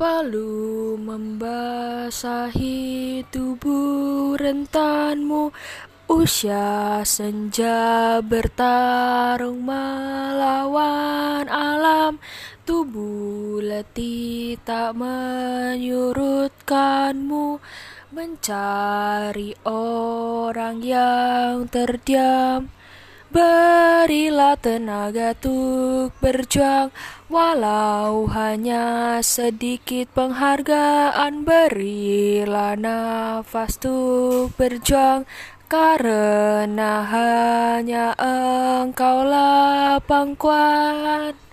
Palu membasahi tubuh rentanmu. Usia senja bertarung melawan alam. Tubuh letih tak menyurutkanmu. Mencari orang yang terdiam Berilah tenaga untuk berjuang Walau hanya sedikit penghargaan. Berilah nafas untuk berjuang Karena hanya engkaulah pangkuan